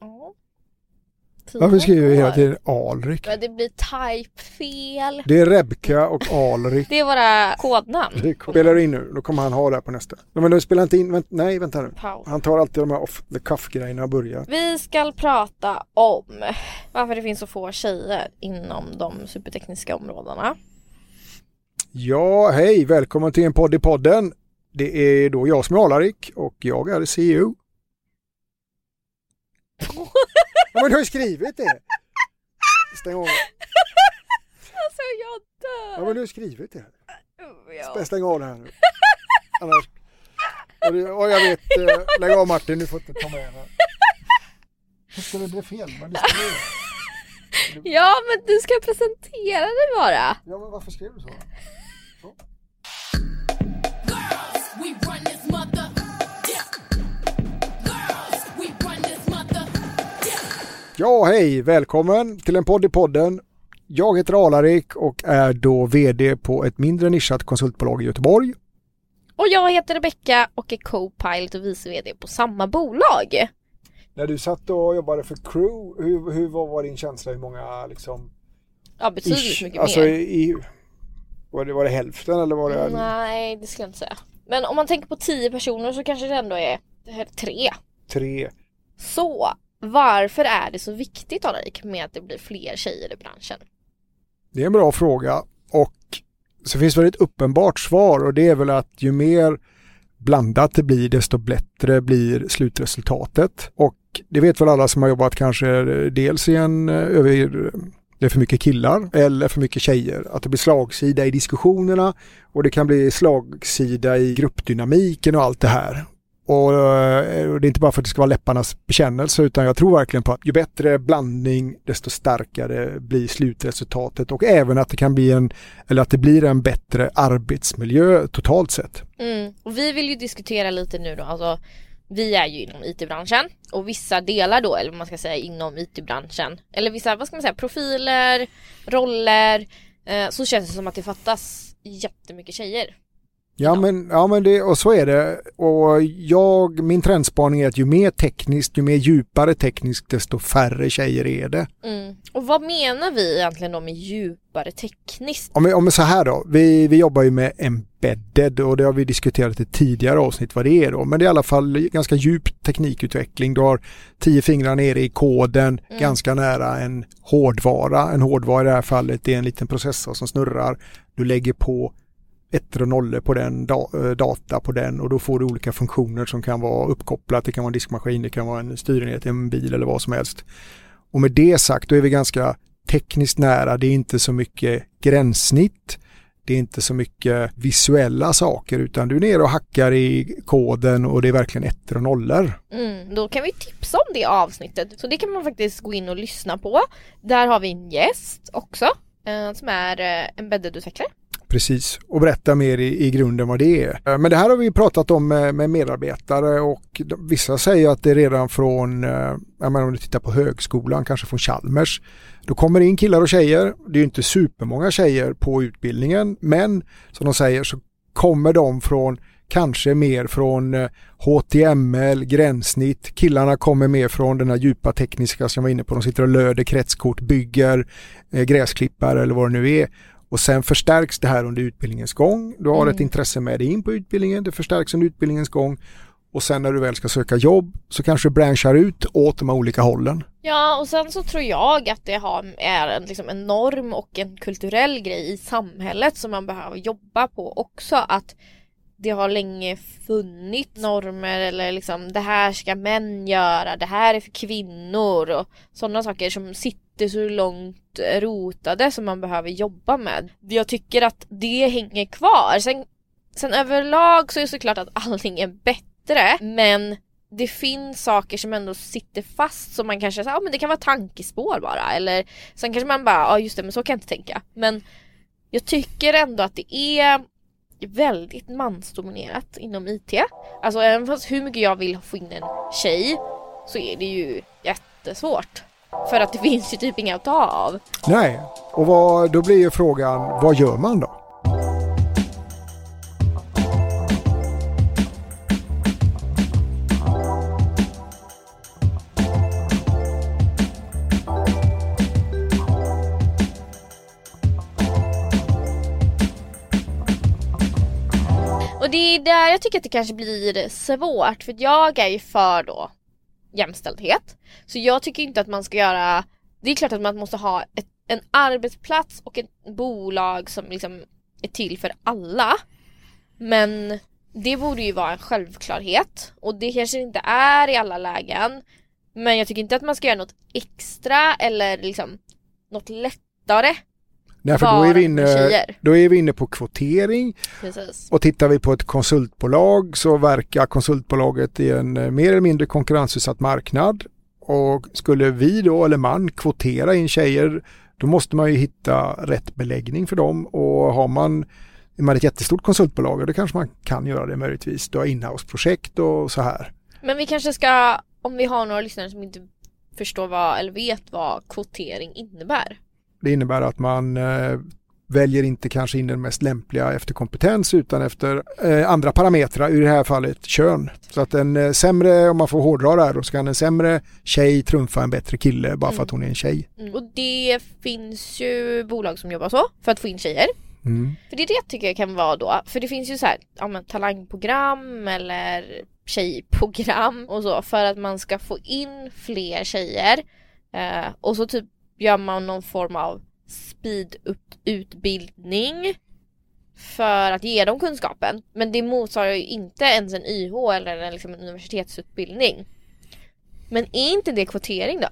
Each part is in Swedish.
Ja. Varför skriver vi hela tiden Alrik? Men det blir typefel. Det är Rebka och Alrik. Det är våra kodnamn. Det spelar in nu, då kommer han ha det här på nästa. Nej, Men de spelar inte in, vänt, nej vänta nu. Paus. Han tar alltid de här off the cuff grejerna och börjar. Vi ska prata om varför det finns så få tjejer inom de supertekniska områdena. Ja, hej, välkommen till en podd i podden. Det är då jag som är Alarik och jag är CEO. Ja, men du har ju skrivit det. Stäng av. Alltså jag Ja, dör. men du har ju skrivit det. Ja. Stäng av det här nu. Annars. Och det- Och jag vet, eh, lägg av Martin, du får inte ta med henne. Hur ska det bli fel? Men det ska bli... ja men du ska presentera dig bara. Ja, men varför skrev du så? We Ja, hej, välkommen till en podd i podden. Jag heter Alarik och är då VD på ett mindre nischat konsultbolag i Göteborg. Och jag heter Rebecka och är co-pilot och vice VD på samma bolag. När du satt och jobbade för Crew, hur, hur vad var din känsla? Hur många liksom... Ja betydligt ish, mycket alltså, mer. I, var, det, var det hälften eller var det... Nej det skulle jag inte säga. Men om man tänker på tio personer så kanske det ändå är tre. Tre. Så varför är det så viktigt Alrik med att det blir fler tjejer i branschen? Det är en bra fråga och så finns väl ett uppenbart svar och det är väl att ju mer blandat det blir desto bättre blir slutresultatet. Och det vet väl alla som har jobbat kanske eh, dels i en eh, över det är för mycket killar eller för mycket tjejer. Att det blir slagsida i diskussionerna och det kan bli slagsida i gruppdynamiken och allt det här. Eh, och det är inte bara för att det ska vara läpparnas bekännelse utan jag tror verkligen på att ju bättre blandning desto starkare blir slutresultatet och även att det kan bli en, eller att det blir en bättre arbetsmiljö totalt sett. Mm. Och vi vill ju diskutera lite nu då, alltså vi är ju inom IT-branschen och vissa delar då, eller vad man ska säga inom IT-branschen, eller vissa, vad ska man säga, profiler, roller, eh, så känns det som att det fattas jättemycket tjejer. Ja men, ja men det, och så är det. Och jag, min trendspaning är att ju mer tekniskt, ju mer djupare tekniskt, desto färre tjejer är det. Mm. Och vad menar vi egentligen då med djupare tekniskt? Om vi, om vi så här då, vi, vi jobbar ju med embedded och det har vi diskuterat i tidigare avsnitt vad det är då. Men det är i alla fall ganska djup teknikutveckling. Du har tio fingrar nere i koden, Mm. ganska nära en hårdvara. En hårdvara i det här fallet är en liten processor som snurrar. Du lägger på ettor och nollor på den, eh, data på den och då får du olika funktioner som kan vara uppkopplat. Det kan vara en diskmaskin, det kan vara en styrenhet, en bil eller vad som helst. Och med det sagt, då är vi ganska tekniskt nära. Det är inte så mycket gränssnitt. Det är inte så mycket visuella saker utan du är nere och hackar i koden och det är verkligen ettor och nollor. Mm, då kan vi tipsa om det avsnittet. Så det kan man faktiskt gå in och lyssna på. Där har vi en gäst också eh, som är eh, embedded-utvecklare. Precis, och berätta mer i, i grunden vad det är. Eh, men det här har vi pratat om med, med medarbetare och de, vissa säger att det är redan från, eh, jag menar om du tittar på högskolan, kanske från Chalmers. Då kommer det in killar och tjejer. Det är ju inte supermånga tjejer på utbildningen, men som de säger så kommer de från kanske mer från eh, HTML, gränssnitt. Killarna kommer mer från den här djupa tekniska som jag var inne på. De sitter och löder kretskort, bygger gräsklippare eller vad det nu är. Och sen förstärks det här under utbildningens gång. Du har Mm. ett intresse med dig in på utbildningen, det förstärks under utbildningens gång. Och sen när du väl ska söka jobb så kanske du branchar ut åt de här olika hållen. Ja och sen så tror jag att det har, är en, liksom en norm och en kulturell grej i samhället som man behöver jobba på också. Att det har länge funnits normer eller liksom det här ska män göra, det här är för kvinnor och sådana saker som sitter så långt rotade som man behöver jobba med. Jag tycker att det hänger kvar. Sen, sen överlag så är det såklart att allting är bättre men det finns saker som ändå sitter fast som man kanske, ja men det kan vara tankespår bara eller sen kanske man bara, ja just det men så kan jag inte tänka. Men jag tycker ändå att det är väldigt mansdominerat inom IT. Alltså även fast hur mycket jag vill få in en tjej så är det ju jättesvårt. För att det finns ju typ inga att ta av. Nej, och vad, då blir ju frågan, vad gör man då? Det är där jag tycker att det kanske blir svårt för jag är ju för då jämställdhet. Så jag tycker inte att man ska göra, det är klart att man måste ha ett, en arbetsplats och ett bolag som liksom är till för alla. Men det borde ju vara en självklarhet och det kanske inte är i alla lägen. Men jag tycker inte att man ska göra något extra eller liksom något lättare Nej, för då är, vi inne, då är vi inne på kvotering Precis. och tittar vi på ett konsultbolag så verkar konsultbolaget i en eh, mer eller mindre konkurrensutsatt marknad. Och skulle vi då, eller man, kvotera in tjejer då måste man ju hitta rätt beläggning för dem och har man är man ett jättestort konsultbolag, då kanske man kan göra det möjligtvis. Du har inhouse-projekt och så här. Men vi kanske ska, om vi har några lyssnare som inte förstår vad, eller vet vad kvotering innebär. Det innebär att man eh, väljer inte kanske in den mest lämpliga efter kompetens utan efter eh, andra parametrar, i det här fallet kön. Så att en eh, sämre, om man får hårdra det här, då ska en sämre tjej trumfa en bättre kille bara för att hon är en tjej. Och det finns ju bolag som jobbar så för att få in tjejer. Mm. För det är det tycker jag kan vara då, för det finns ju så här, ja, men, talangprogram eller tjejprogram och så för att man ska få in fler tjejer. Eh, och så typ gör man någon form av speed-utbildning för att ge dem kunskapen. Men det motsvarar ju inte ens en YH eller en, liksom, en universitetsutbildning. Men är inte det kvotering då?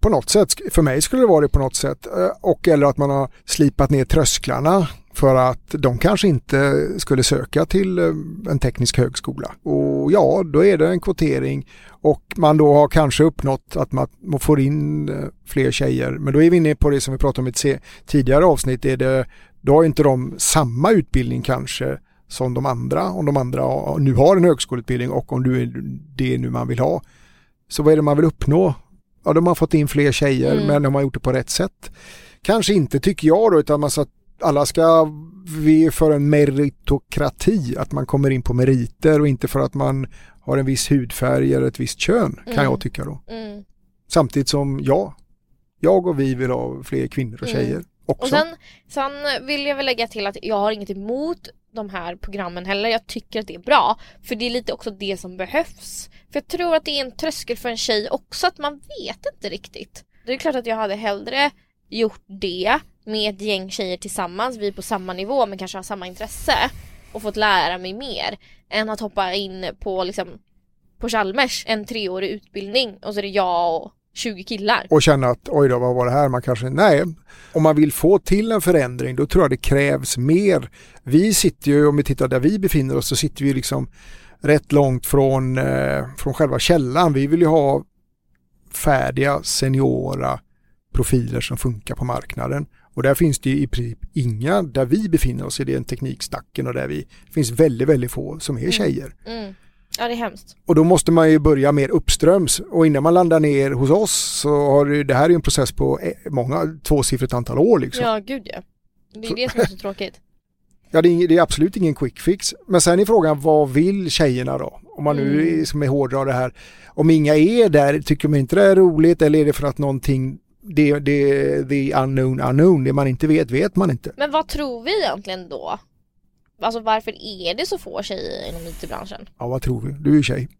På något sätt, för mig skulle det vara det på något sätt. Eh, och eller att man har slipat ner trösklarna för att de kanske inte skulle söka till eh, en teknisk högskola. Och ja, då är det en kvotering och man då har kanske uppnått att man får in eh, fler tjejer. Men då är vi inne på det som vi pratade om i ett tidigare avsnitt. Är det, då har inte de samma utbildning kanske som de andra. Om de andra nu har en högskoleutbildning och om du är det nu man vill ha. Så vad är det man vill uppnå? Ja, de har fått in fler tjejer Mm. men de har gjort det på rätt sätt. Kanske inte tycker jag då utan man så att alla ska, vi är för en meritokrati, att man kommer in på meriter och inte för att man har en viss hudfärg eller ett visst kön kan Mm. jag tycka då. Mm. Samtidigt som ja, jag och vi vill ha fler kvinnor och Mm. tjejer också. Och sen, sen vill jag väl lägga till att jag har inget emot de här programmen heller. Jag tycker att det är bra. För det är lite också det som behövs. För jag tror att det är en tröskel för en tjej också att man vet inte riktigt. Det är klart att jag hade hellre gjort det med ett gäng tjejer tillsammans, vi är på samma nivå men kanske har samma intresse och fått lära mig mer än att hoppa in på liksom på Chalmers, en treårig utbildning och så är det jag och 20 killar. och känna att oj då, vad var det här? Man kanske, nej, om man vill få till en förändring då tror jag det krävs mer. Vi sitter ju, om vi tittar där vi befinner oss, så sitter vi liksom rätt långt från, eh, från själva källan. Vi vill ju ha färdiga seniora profiler som funkar på marknaden. Och där finns det ju i princip inga, där vi befinner oss i den teknikstacken och där vi, det finns väldigt, väldigt få som är tjejer. Mm. Ja det är hemskt. Och då måste man ju börja mer uppströms och innan man landar ner hos oss så har det, det här är ju en process på eh, många, tvåsiffrigt antal år liksom. Ja, Ja gud ja. Det är det som är så tråkigt. det, är, det är absolut ingen quick fix. Men sen är frågan, vad vill tjejerna då? Om man nu Mm. är, som är hårdrar det här. Om inga är där, tycker man inte det är roligt eller är det för att någonting, det, det, the unknown unknown, det man inte vet, vet man inte. Men vad tror vi egentligen då? Alltså varför är det så få tjejer inom IT-branschen? Ja, vad tror vi? Du är ju tjej.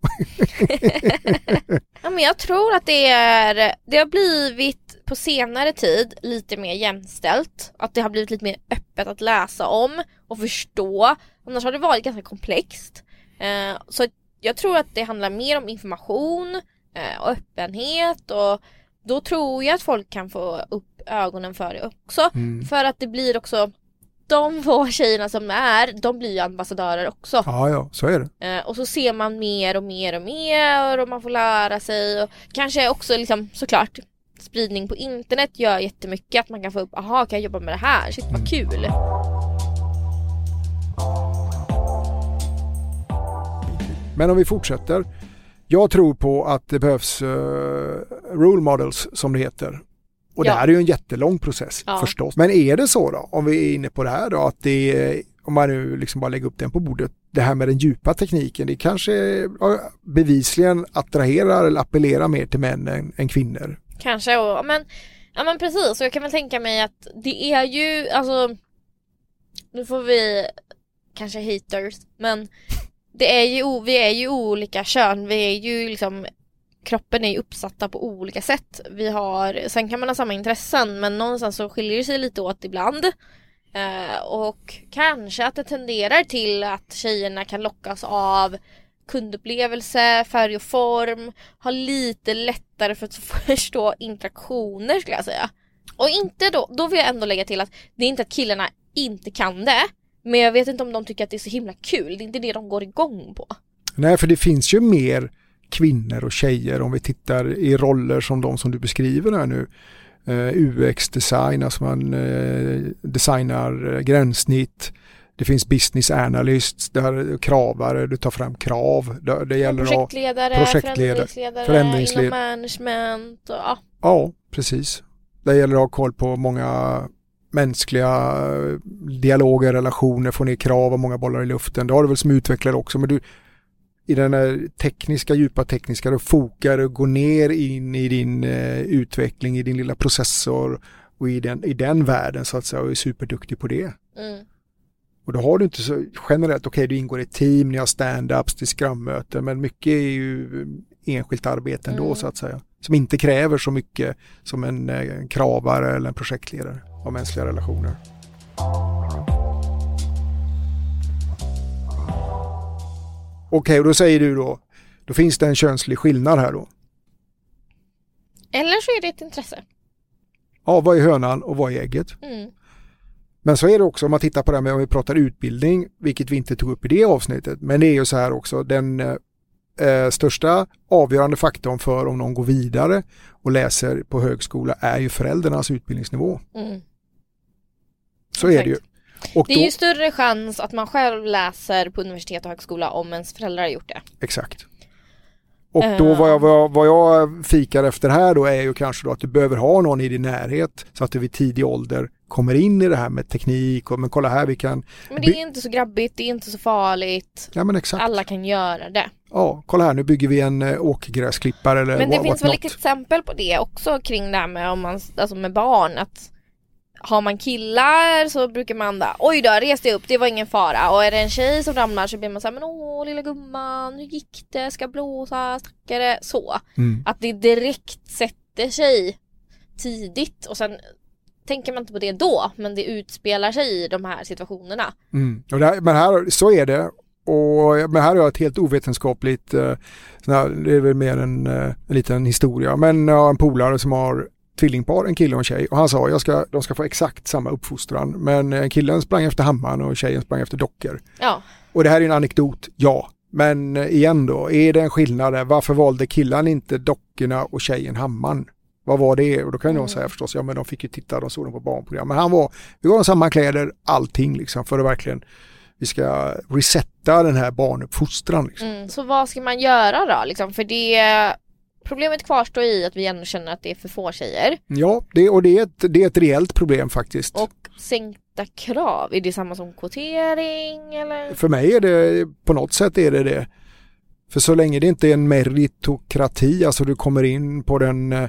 Ja, men jag tror att det är, det har blivit på senare tid lite mer jämställt. Att det har blivit lite mer öppet att läsa om och förstå. Annars har det varit ganska komplext. Eh, så jag tror att det handlar mer om information eh, och öppenhet och då tror jag att folk kan få upp ögonen för det också. Mm. För att det blir också de få tjejerna som är, de blir ju ambassadörer också. Ja, ja, så är det. Eh, och så ser man mer och mer och mer och man får lära sig och kanske också liksom såklart spridning på internet gör jättemycket att man kan få upp, aha kan jag jobba med det här? Shit vad kul! Men om vi fortsätter. Jag tror på att det behövs uh, role models som det heter. Och Ja. det här är ju en jättelång process Ja. förstås. Men är det så då, om vi är inne på det här då, att det är, om man nu liksom bara lägger upp den på bordet, det här med den djupa tekniken, det kanske ja, bevisligen attraherar eller appellerar mer till män än, än kvinnor. Kanske och, men, ja men precis och jag kan väl tänka mig att det är ju alltså Nu får vi kanske haters men det är ju, vi är ju olika kön, vi är ju liksom kroppen är ju uppsatta på olika sätt. Vi har, sen kan man ha samma intressen men någonstans så skiljer det sig lite åt ibland. Eh, och kanske att det tenderar till att tjejerna kan lockas av kundupplevelse, färg och form, har lite lättare för att förstå interaktioner skulle jag säga. Och inte då, då vill jag ändå lägga till att det är inte att killarna inte kan det, men jag vet inte om de tycker att det är så himla kul, det är inte det de går igång på. Nej, för det finns ju mer kvinnor och tjejer om vi tittar i roller som de som du beskriver här nu. Eh, UX-design, alltså man eh, designar eh, gränssnitt. Det finns business analysts, där kravare, du tar fram krav. Det, det gäller att... Projektledare, projektledare, förändringsledare, förändringsled- inom management och ja. Ja, precis. Det gäller att ha koll på många mänskliga eh, dialoger, relationer, få ner krav och många bollar i luften. Det har du väl som utvecklare också, men du i den här tekniska, djupa tekniska, då fokar och går ner in i din eh, utveckling, i din lilla processor och i den, i den världen så att säga och är superduktig på det. Mm. Och då har du inte så generellt, okej du ingår i team, ni har stand-ups till scrummöten, men mycket är ju enskilt arbete ändå Mm. så att säga. Som inte kräver så mycket som en, eh, en kravare eller en projektledare av mänskliga relationer. Okej, och då säger du då, då finns det en könslig skillnad här då. Eller så är det ett intresse. Ja, vad är hönan och vad är ägget? Mm. Men så är det också om man tittar på det här med om vi pratar utbildning, vilket vi inte tog upp i det avsnittet. Men det är ju så här också, den eh, största avgörande faktorn för om någon går vidare och läser på högskola är ju föräldrarnas utbildningsnivå. Mm. Så är det ju. Och Det då, är ju större chans att man själv läser på universitet och högskola om ens föräldrar har gjort det. Exakt. Och då Eh. vad jag, vad, vad jag fikar efter här då är ju kanske då att du behöver ha någon i din närhet så att du vid tidig ålder kommer in i det här med teknik och men kolla här vi kan, Men det är inte så grabbigt, det är inte så farligt. ja men exakt, Alla kan göra det. ja kolla här nu bygger vi en eh, åkergräsklippare eller Men det what- finns väl whatnot. exempel på det också kring det här med, om man, alltså med barn. Att har man killar så brukar man där, oj då, res dig upp, det var ingen fara. Och är det en tjej som ramlar så blir man såhär, men åh lilla gumman, hur gick det? Ska jag blåsa? Stackare? Så. Mm. Att det direkt sätter sig tidigt och sen tänker man inte på det då, men det utspelar sig i de här situationerna. Mm. Här, men här, så är det. Och, men här har jag ett helt ovetenskapligt, eh, här, det är väl mer en, eh, en liten historia, men jag har en polare som har tvillingpar, en kille och en tjej. Och han sa jag ska, de ska få exakt samma uppfostran. Men eh, killen sprang efter hammaren och tjejen sprang efter dockor. Ja, Och det här är en anekdot, ja. Men eh, igen då, är det en skillnad där? Varför valde killen inte dockorna och tjejen hammaren? Vad var det? Och då kan någon Mm. säga förstås, ja men de fick ju titta, de såg dem på barnprogram. Men han var, vi gav samma kläder, allting liksom för att verkligen, vi ska resetta den här barnuppfostran. Liksom. mm. så vad ska man göra då liksom? För det Problemet kvarstår i att vi ändå känner att det är för få tjejer. Ja, det, och det är, ett, det är ett reellt problem faktiskt. Och sänkta krav, är det samma som kvotering eller? För mig är det, på något sätt är det det. För så länge det inte är en meritokrati, alltså du kommer in på den, eh,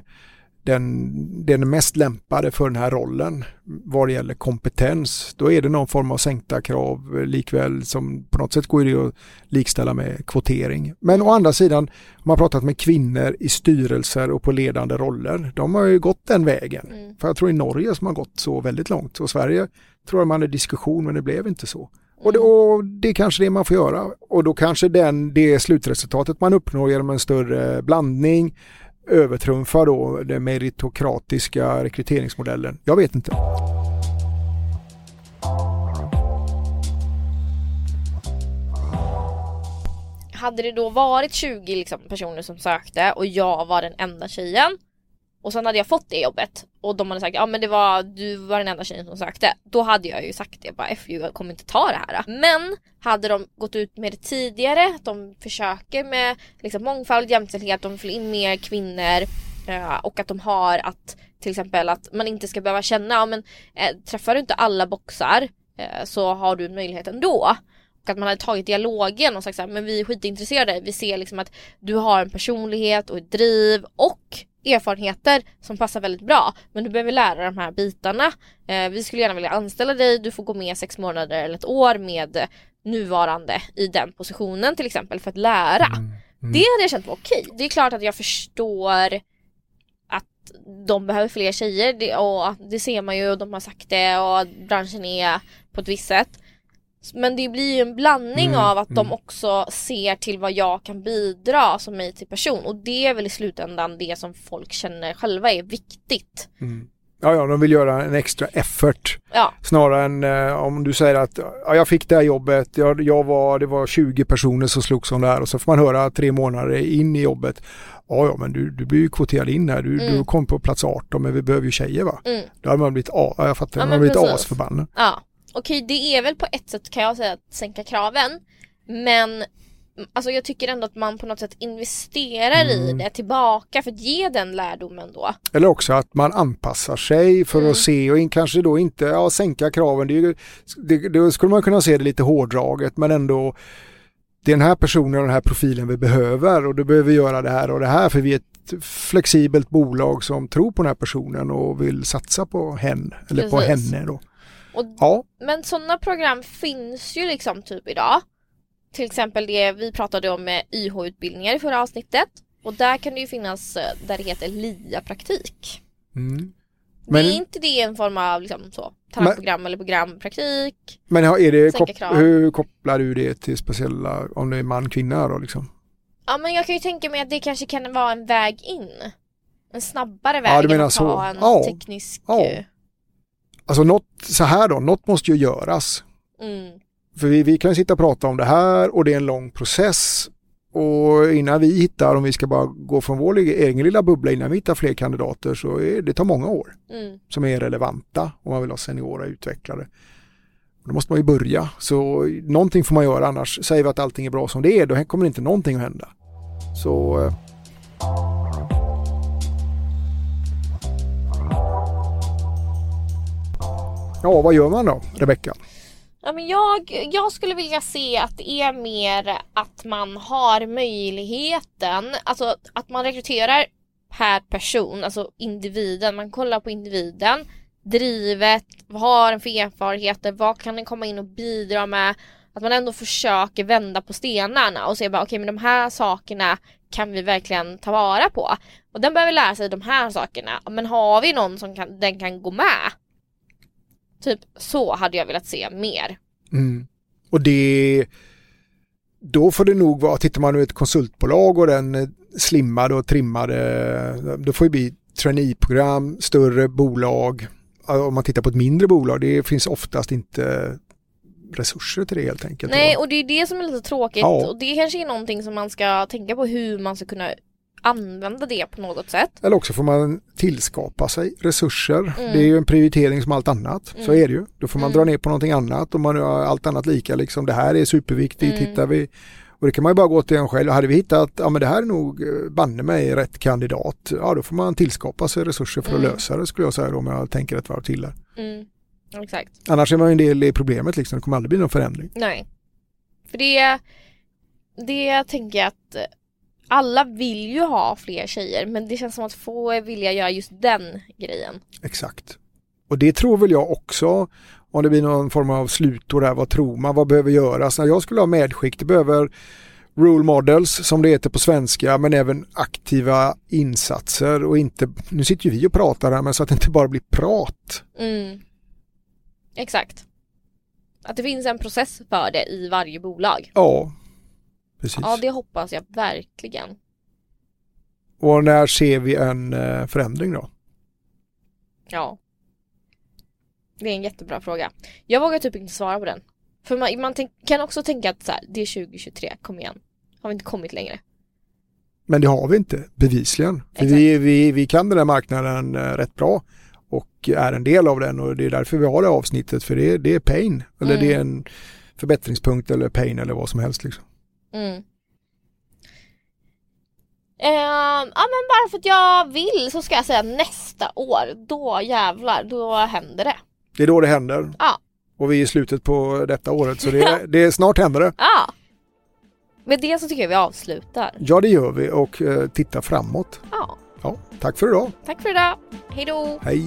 den, den mest lämpade för den här rollen vad det gäller kompetens, då är det någon form av sänkta krav likväl som på något sätt går det att likställa med kvotering. Men å andra sidan, om man har pratat med kvinnor i styrelser och på ledande roller, de har ju gått den vägen. Mm. För jag tror i Norge som har gått så väldigt långt och Sverige tror jag man hade diskussion men det blev inte så. Och det, och det är kanske det man får göra. Och då kanske den, det slutresultatet man uppnår genom en större blandning övertrumfar då den meritokratiska rekryteringsmodellen. Jag vet inte. Hade det då varit 20 liksom, personer som sökte och jag var den enda tjejen och sen hade jag fått det jobbet och de hade sagt ja men det var du var den enda tjejen som sökte. Då hade jag ju sagt det bara FU jag kommer inte ta det här. Men hade de gått ut med det tidigare, att de försöker med liksom, mångfald, jämställdhet, de får in mer kvinnor eh, och att de har att till exempel att man inte ska behöva känna ja, men eh, träffar du inte alla boxar eh, så har du en möjlighet ändå. Och att man hade tagit dialogen och sagt så här, men vi är skitintresserade. Vi ser liksom att du har en personlighet och ett driv och erfarenheter som passar väldigt bra. Men du behöver lära de här bitarna. Eh, vi skulle gärna vilja anställa dig. Du får gå med sex månader eller ett år med nuvarande i den positionen till exempel för att lära. Mm. Mm. Det hade jag känt var okej. Det är klart att jag förstår att de behöver fler tjejer det, och det ser man ju och de har sagt det och branschen är på ett visst sätt. Men det blir ju en blandning Mm, av att de mm. också ser till vad jag kan bidra som mig till person och det är väl i slutändan det som folk känner själva är viktigt. Mm. Ja, ja, de vill göra en extra effort. Ja, Snarare än eh, om du säger att ja, jag fick det här jobbet, jag, jag var, det var 20 personer som slogs om det här och så får man höra tre månader in i jobbet. Ja, ja, men du, du blir ju kvoterad in här, du, Mm. du kom på plats 18 men vi behöver ju tjejer va? mm. Då hade man blivit, ja, jag fattar, Ja, man har blivit asförbannad. Ja, okej det är väl på ett sätt kan jag säga att sänka kraven. Men alltså jag tycker ändå att man på något sätt investerar i Mm. det tillbaka för att ge den lärdomen då. Eller också att man anpassar sig för Mm. att se och kanske då inte ja, sänka kraven. Det, ju- det, då skulle man kunna se det lite hårdraget men ändå det är den här personen och den här profilen vi behöver och du behöver göra det här och det här för vi är ett flexibelt bolag som tror på den här personen och vill satsa på hen eller på Precis. henne då. Och, Ja, men sådana program finns ju liksom typ idag. Till exempel det vi pratade om med YH-utbildningar i förra avsnittet. Och där kan det ju finnas eh, där det heter LIA-praktik. mm. Det Men- är inte det en form av liksom så, talangprogram eller programpraktik? men är det, kop- krav. hur kopplar du det till speciella, om det är man, kvinna då liksom? Ja men jag kan ju tänka mig att det kanske kan vara en väg in. En snabbare Ja, väg du än att så. ta en Ja. teknisk... Ja. Eh, Alltså något, så här då, något måste ju göras. Mm, För vi, vi kan sitta och prata om det här och det är en lång process. Och innan vi hittar, om vi ska bara gå från vår egen lilla bubbla innan vi hittar fler kandidater så är, det tar många år mm, som är relevanta om man vill ha seniora utvecklare. Då måste man ju börja. Så någonting får man göra annars säger vi att allting är bra som det är då kommer inte någonting att hända. Så Ja, vad gör man då, Rebecka? Ja, men jag, jag skulle vilja se att det är mer att man har möjligheten, alltså att man rekryterar per person, alltså individen, man kollar på individen, drivet, vad har den för erfarenheter, vad kan den komma in och bidra med? Att man ändå försöker vända på stenarna och se bara okej men de här sakerna kan vi verkligen ta vara på. Och den behöver lära sig de här sakerna, men har vi någon som kan, den kan gå med? Typ så hade jag velat se mer. Mm. Och det då får det nog vara, tittar man nu ett konsultbolag och den eh, slimmade och trimmade, då får det bli traineeprogram, större bolag. Ja, Om man tittar på ett mindre bolag, det finns oftast inte resurser till det helt enkelt. Nej och det är det som är lite tråkigt Ja. och det kanske är någonting som man ska tänka på hur man ska kunna använda det på något sätt. Eller också får man tillskapa sig resurser. Mm. Det är ju en prioritering som allt annat. Så Mm. är det ju. Då får man Mm. dra ner på någonting annat och man har allt annat lika. Liksom, det här är superviktigt. Mm. Hittar vi och det kan man ju bara gå till en själv. Hade vi hittat, ja men det här är nog eh, banne mig rätt kandidat. Ja då får man tillskapa sig resurser för att Mm. lösa det skulle jag säga då, om jag tänker ett varv till där. Mm. Exakt. Annars är man ju en del i problemet liksom. Det kommer aldrig bli någon förändring. Nej. För det, det tänker jag att alla vill ju ha fler tjejer men det känns som att få är villiga göra just den grejen. Exakt. Och det tror väl jag också. Om det blir någon form av slutår där, vad tror man, vad behöver göras? När jag skulle ha medskick, det behöver role models som det heter på svenska men även aktiva insatser och inte, nu sitter ju vi och pratar här men så att det inte bara blir prat. Mm. Exakt. Att det finns en process för det i varje bolag. Ja, precis. Ja det hoppas jag verkligen. Och när ser vi en eh, förändring då? Ja. Det är en jättebra fråga. Jag vågar typ inte svara på den. För man, man tänk, kan också tänka att så här, det är 2023, kom igen. Har vi inte kommit längre? Men det har vi inte, bevisligen. Vi, vi, vi kan den här marknaden eh, rätt bra och är en del av den och det är därför vi har det avsnittet för det, det är pain. Eller Mm. det är en förbättringspunkt eller pain eller vad som helst. Liksom. Mm. Ehm, ja men bara för att jag vill så ska jag säga nästa år, då jävlar, då händer det. Det är då det händer. Ja. Och vi är i slutet på detta året så det, det är snart händer det. Ja. Med det så tycker jag vi avslutar. Ja det gör vi och eh, tittar framåt. Ja. Ja, tack för idag. Tack för idag. Hej då. Hej!